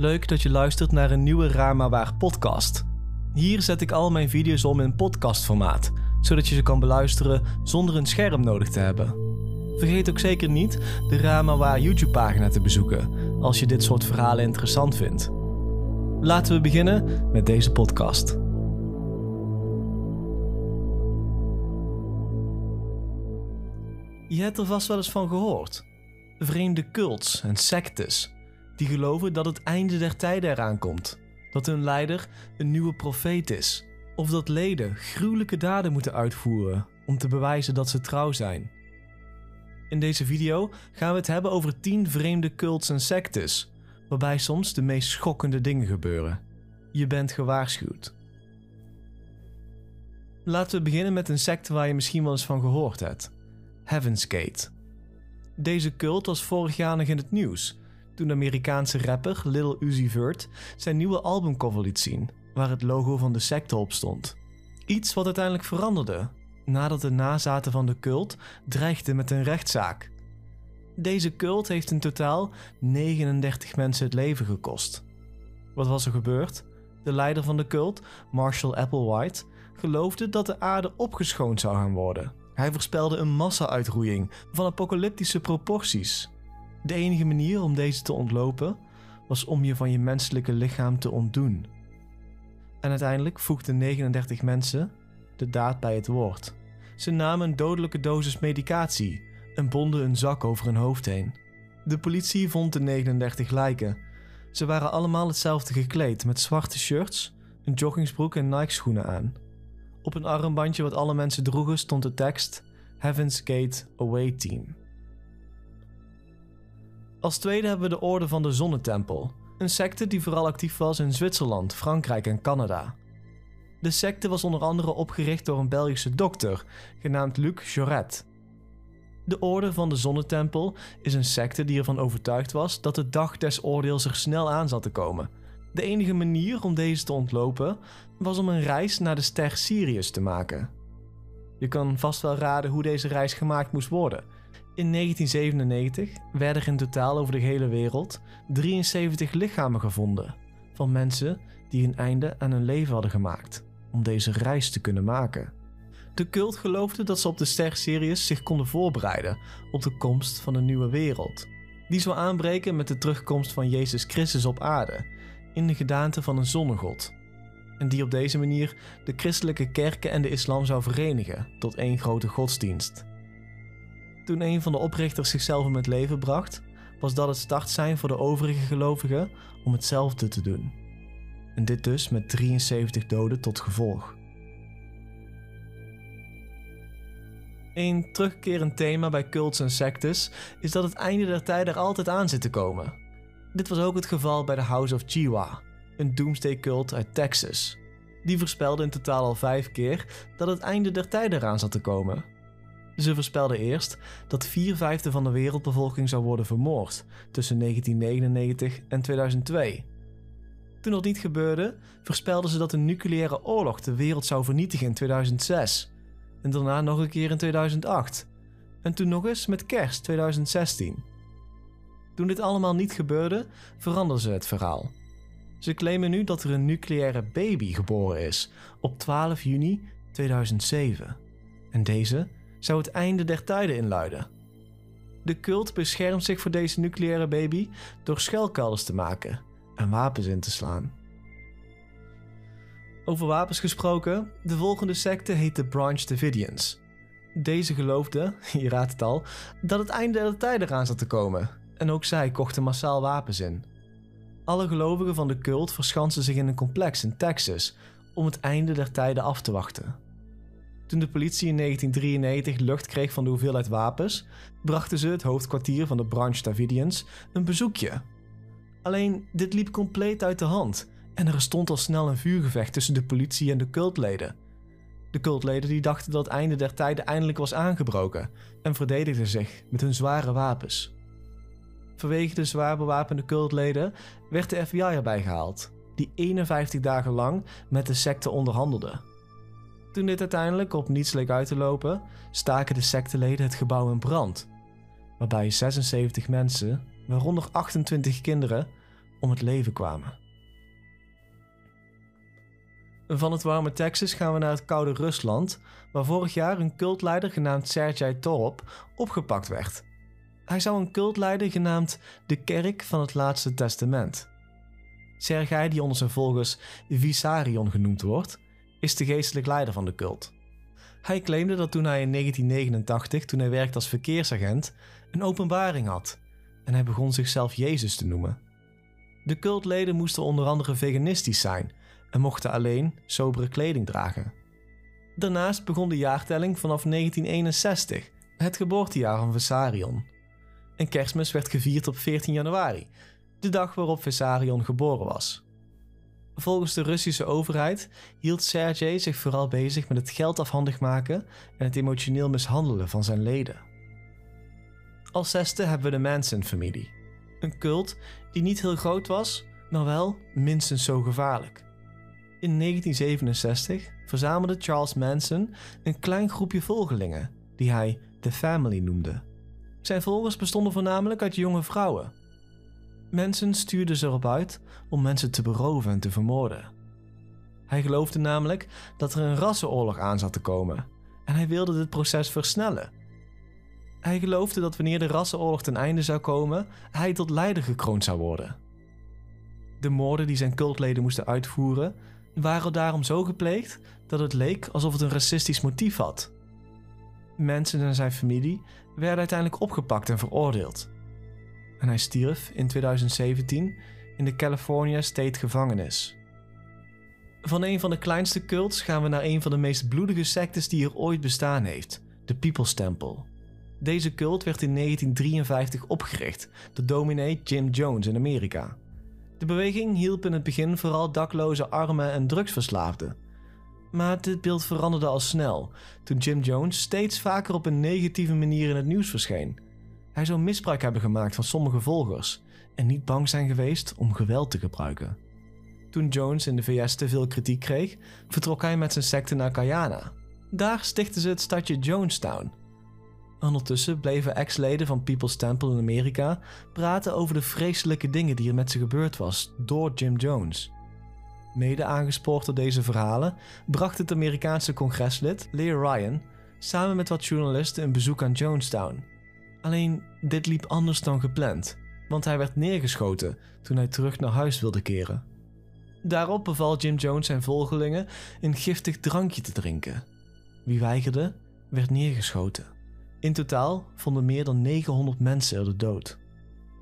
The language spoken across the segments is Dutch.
Leuk dat je luistert naar een nieuwe Ramawaar podcast. Hier zet ik al mijn video's om in podcastformaat, zodat je ze kan beluisteren zonder een scherm nodig te hebben. Vergeet ook zeker niet de Ramawaar YouTube pagina te bezoeken als je dit soort verhalen interessant vindt. Laten we beginnen met deze podcast. Je hebt er vast wel eens van gehoord. Vreemde cults en sectes die geloven dat het einde der tijden eraan komt, dat hun leider een nieuwe profeet is, of dat leden gruwelijke daden moeten uitvoeren om te bewijzen dat ze trouw zijn. In deze video gaan we het hebben over 10 vreemde cults en sectes, waarbij soms de meest schokkende dingen gebeuren. Je bent gewaarschuwd. Laten we beginnen met een secte waar je misschien wel eens van gehoord hebt: Heaven's Gate. Deze cult was vorig jaar nog in het nieuws toen de Amerikaanse rapper Lil Uzi Vert zijn nieuwe albumcover liet zien, waar het logo van de secte op stond. Iets wat uiteindelijk veranderde, nadat de nazaten van de cult dreigden met een rechtszaak. Deze cult heeft in totaal 39 mensen het leven gekost. Wat was er gebeurd? De leider van de cult, Marshall Applewhite, geloofde dat de aarde opgeschoond zou gaan worden. Hij voorspelde een massa-uitroeiing van apocalyptische proporties. De enige manier om deze te ontlopen was om je van je menselijke lichaam te ontdoen. En uiteindelijk voegden 39 mensen de daad bij het woord. Ze namen een dodelijke dosis medicatie en bonden een zak over hun hoofd heen. De politie vond de 39 lijken. Ze waren allemaal hetzelfde gekleed met zwarte shirts, een joggingsbroek en Nike-schoenen aan. Op een armbandje wat alle mensen droegen stond de tekst Heaven's Gate Away Team. Als tweede hebben we de Orde van de Zonnetempel, een secte die vooral actief was in Zwitserland, Frankrijk en Canada. De secte was onder andere opgericht door een Belgische dokter, genaamd Luc Joret. De Orde van de Zonnetempel is een secte die ervan overtuigd was dat de dag des oordeels er snel aan zat te komen. De enige manier om deze te ontlopen was om een reis naar de ster Sirius te maken. Je kan vast wel raden hoe deze reis gemaakt moest worden. In 1997 werden er in totaal over de hele wereld 73 lichamen gevonden van mensen die een einde aan hun leven hadden gemaakt om deze reis te kunnen maken. De cult geloofde dat ze op de ster Sirius zich konden voorbereiden op de komst van een nieuwe wereld. Die zou aanbreken met de terugkomst van Jezus Christus op aarde in de gedaante van een zonnegod. En die op deze manier de christelijke kerken en de islam zou verenigen tot één grote godsdienst. Toen een van de oprichters zichzelf om het leven bracht, was dat het startsein voor de overige gelovigen om hetzelfde te doen. En dit dus met 73 doden tot gevolg. Een terugkerend thema bij cults en sectes is dat het einde der tijden er altijd aan zit te komen. Dit was ook het geval bij de House of Chiwa, een doomsday cult uit Texas. Die voorspelde in totaal al vijf keer dat het einde der tijden eraan zat te komen. Ze voorspelden eerst dat 4 vijfde van de wereldbevolking zou worden vermoord tussen 1999 en 2002. Toen dat niet gebeurde, voorspelden ze dat een nucleaire oorlog de wereld zou vernietigen in 2006. En daarna nog een keer in 2008. En toen nog eens met kerst 2016. Toen dit allemaal niet gebeurde, veranderden ze het verhaal. Ze claimen nu dat er een nucleaire baby geboren is op 12 juni 2007. En deze zou het einde der tijden inluiden. De cult beschermt zich voor deze nucleaire baby door schuilkelders te maken en wapens in te slaan. Over wapens gesproken, de volgende secte heet de Branch Davidians. Deze geloofden, je raadt het al, dat het einde der tijden eraan zat te komen en ook zij kochten massaal wapens in. Alle gelovigen van de cult verschansten zich in een complex in Texas om het einde der tijden af te wachten. Toen de politie in 1993 lucht kreeg van de hoeveelheid wapens, brachten ze het hoofdkwartier van de Branch Davidians een bezoekje. Alleen dit liep compleet uit de hand en er stond al snel een vuurgevecht tussen de politie en de cultleden. De cultleden die dachten dat het einde der tijden eindelijk was aangebroken en verdedigden zich met hun zware wapens. Vanwege de zwaar bewapende cultleden werd de FBI erbij gehaald, die 51 dagen lang met de secte onderhandelde. Toen dit uiteindelijk op niets leek uit te lopen, staken de secteleden het gebouw in brand, waarbij 76 mensen, waaronder 28 kinderen, om het leven kwamen. Van het warme Texas gaan we naar het koude Rusland, waar vorig jaar een cultleider genaamd Sergei Torop opgepakt werd. Hij zou een cult leiden genaamd de Kerk van het Laatste Testament. Sergei, die onder zijn volgers Vissarion genoemd wordt, is de geestelijk leider van de cult. Hij claimde dat toen hij in 1989, toen hij werkte als verkeersagent, een openbaring had en hij begon zichzelf Jezus te noemen. De cultleden moesten onder andere veganistisch zijn en mochten alleen sobere kleding dragen. Daarnaast begon de jaartelling vanaf 1961, het geboortejaar van Vessarion. En kerstmis werd gevierd op 14 januari, de dag waarop Vessarion geboren was. Volgens de Russische overheid hield Sergej zich vooral bezig met het geld afhandig maken en het emotioneel mishandelen van zijn leden. Als zesde hebben we de Manson-familie. Een cult die niet heel groot was, maar wel minstens zo gevaarlijk. In 1967 verzamelde Charles Manson een klein groepje volgelingen, die hij The Family noemde. Zijn volgers bestonden voornamelijk uit jonge vrouwen. Manson stuurde ze erop uit om mensen te beroven en te vermoorden. Hij geloofde namelijk dat er een rassenoorlog aan zat te komen en hij wilde dit proces versnellen. Hij geloofde dat wanneer de rassenoorlog ten einde zou komen, hij tot leider gekroond zou worden. De moorden die zijn cultleden moesten uitvoeren waren daarom zo gepleegd dat het leek alsof het een racistisch motief had. Mensen en zijn familie werden uiteindelijk opgepakt en veroordeeld. En hij stierf in 2017 in de California State gevangenis. Van een van de kleinste cults gaan we naar een van de meest bloedige sectes die er ooit bestaan heeft, de People's Temple. Deze cult werd in 1953 opgericht door dominee Jim Jones in Amerika. De beweging hielp in het begin vooral dakloze armen en drugsverslaafden. Maar dit beeld veranderde al snel toen Jim Jones steeds vaker op een negatieve manier in het nieuws verscheen. Hij zou misbruik hebben gemaakt van sommige volgers en niet bang zijn geweest om geweld te gebruiken. Toen Jones in de VS te veel kritiek kreeg, vertrok hij met zijn secte naar Guyana. Daar stichtten ze het stadje Jonestown, Ondertussen bleven ex-leden van People's Temple in Amerika praten over de vreselijke dingen die er met ze gebeurd was door Jim Jones. Mede aangespoord door deze verhalen bracht het Amerikaanse congreslid Lear Ryan samen met wat journalisten een bezoek aan Jonestown. Alleen dit liep anders dan gepland, want hij werd neergeschoten toen hij terug naar huis wilde keren. Daarop beval Jim Jones zijn volgelingen een giftig drankje te drinken. Wie weigerde, werd neergeschoten. In totaal vonden meer dan 900 mensen er de dood.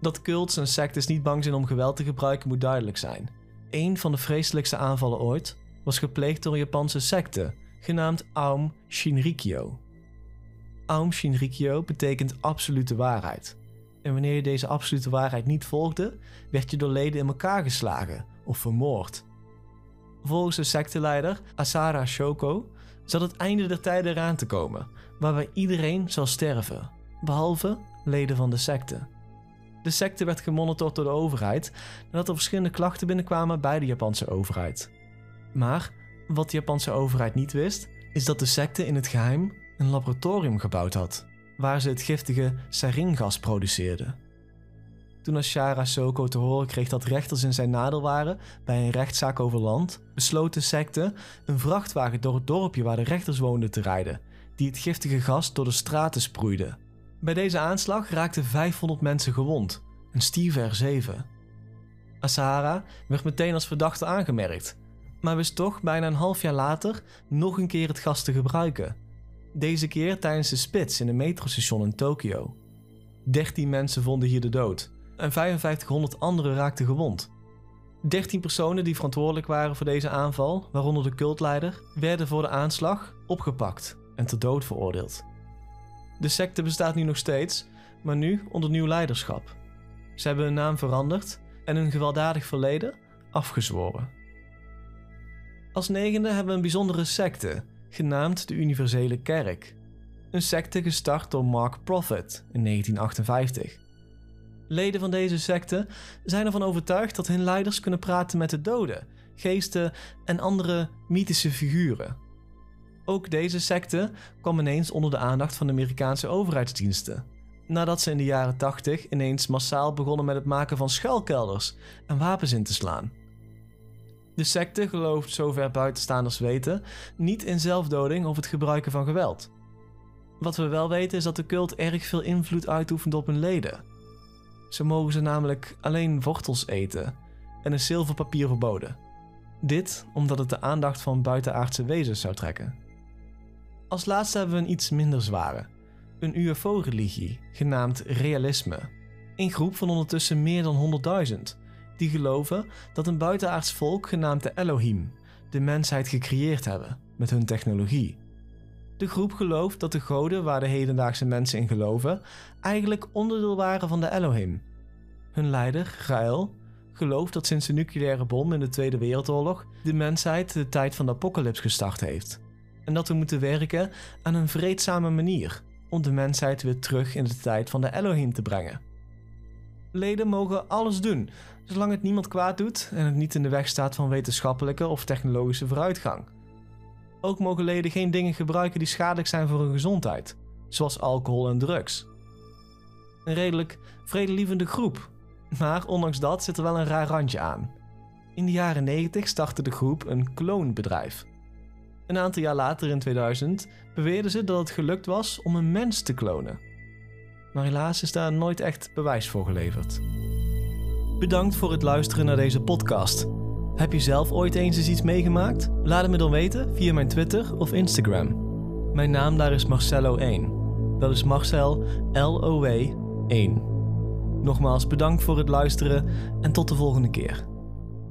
Dat cults en sectes niet bang zijn om geweld te gebruiken moet duidelijk zijn. Een van de vreselijkste aanvallen ooit was gepleegd door een Japanse secte, genaamd Aum Shinrikyo. Aum Shinrikyo betekent absolute waarheid. En wanneer je deze absolute waarheid niet volgde, werd je door leden in elkaar geslagen of vermoord. Volgens de secteleider Asara Shoko zat het einde der tijden eraan te komen waarbij iedereen zal sterven, behalve leden van de secte. De secte werd gemonitord door de overheid nadat er verschillende klachten binnenkwamen bij de Japanse overheid. Maar wat de Japanse overheid niet wist, is dat de secte in het geheim een laboratorium gebouwd had, waar ze het giftige saringas produceerden. Toen Ashara Soko te horen kreeg dat rechters in zijn nadeel waren bij een rechtszaak over land, besloot de secte een vrachtwagen door het dorpje waar de rechters woonden te rijden die het giftige gas door de straten sproeide. Bij deze aanslag raakten 500 mensen gewond en stierven er 7. Asahara werd meteen als verdachte aangemerkt, maar wist toch bijna een half jaar later nog een keer het gas te gebruiken. Deze keer tijdens de spits in een metrostation in Tokio. 13 mensen vonden hier de dood en 5500 anderen raakten gewond. 13 personen die verantwoordelijk waren voor deze aanval, waaronder de cultleider, werden voor de aanslag opgepakt en ter dood veroordeeld. De secte bestaat nu nog steeds, maar nu onder nieuw leiderschap. Ze hebben hun naam veranderd en hun gewelddadig verleden afgezworen. Als negende hebben we een bijzondere secte, genaamd de Universele Kerk. Een secte gestart door Mark Prophet in 1958. Leden van deze secte zijn ervan overtuigd dat hun leiders kunnen praten met de doden, geesten en andere mythische figuren. Ook deze secte kwam ineens onder de aandacht van de Amerikaanse overheidsdiensten. nadat ze in de jaren 80 ineens massaal begonnen met het maken van schuilkelders en wapens in te slaan. De secte gelooft, zover buitenstaanders weten, niet in zelfdoding of het gebruiken van geweld. Wat we wel weten is dat de cult erg veel invloed uitoefent op hun leden. Zo mogen ze namelijk alleen wortels eten en is zilverpapier verboden. Dit omdat het de aandacht van buitenaardse wezens zou trekken. Als laatste hebben we een iets minder zware. Een UFO-religie, genaamd realisme. Een groep van ondertussen meer dan 100.000, die geloven dat een buitenaards volk genaamd de Elohim de mensheid gecreëerd hebben met hun technologie. De groep gelooft dat de goden waar de hedendaagse mensen in geloven eigenlijk onderdeel waren van de Elohim. Hun leider, Rael, gelooft dat sinds de nucleaire bom in de Tweede Wereldoorlog de mensheid de tijd van de apocalyps gestart heeft. En dat we moeten werken aan een vreedzame manier om de mensheid weer terug in de tijd van de Elohim te brengen. Leden mogen alles doen, zolang het niemand kwaad doet en het niet in de weg staat van wetenschappelijke of technologische vooruitgang. Ook mogen leden geen dingen gebruiken die schadelijk zijn voor hun gezondheid, zoals alcohol en drugs. Een redelijk vredelievende groep, maar ondanks dat zit er wel een raar randje aan. In de jaren 90 startte de groep een kloonbedrijf. Een aantal jaar later in 2000 beweerden ze dat het gelukt was om een mens te klonen. Maar helaas is daar nooit echt bewijs voor geleverd. Bedankt voor het luisteren naar deze podcast. Heb je zelf ooit eens eens iets meegemaakt? Laat het me dan weten via mijn Twitter of Instagram. Mijn naam daar is Marcello1. Dat is Marcel L-O-W 1. Nogmaals bedankt voor het luisteren en tot de volgende keer.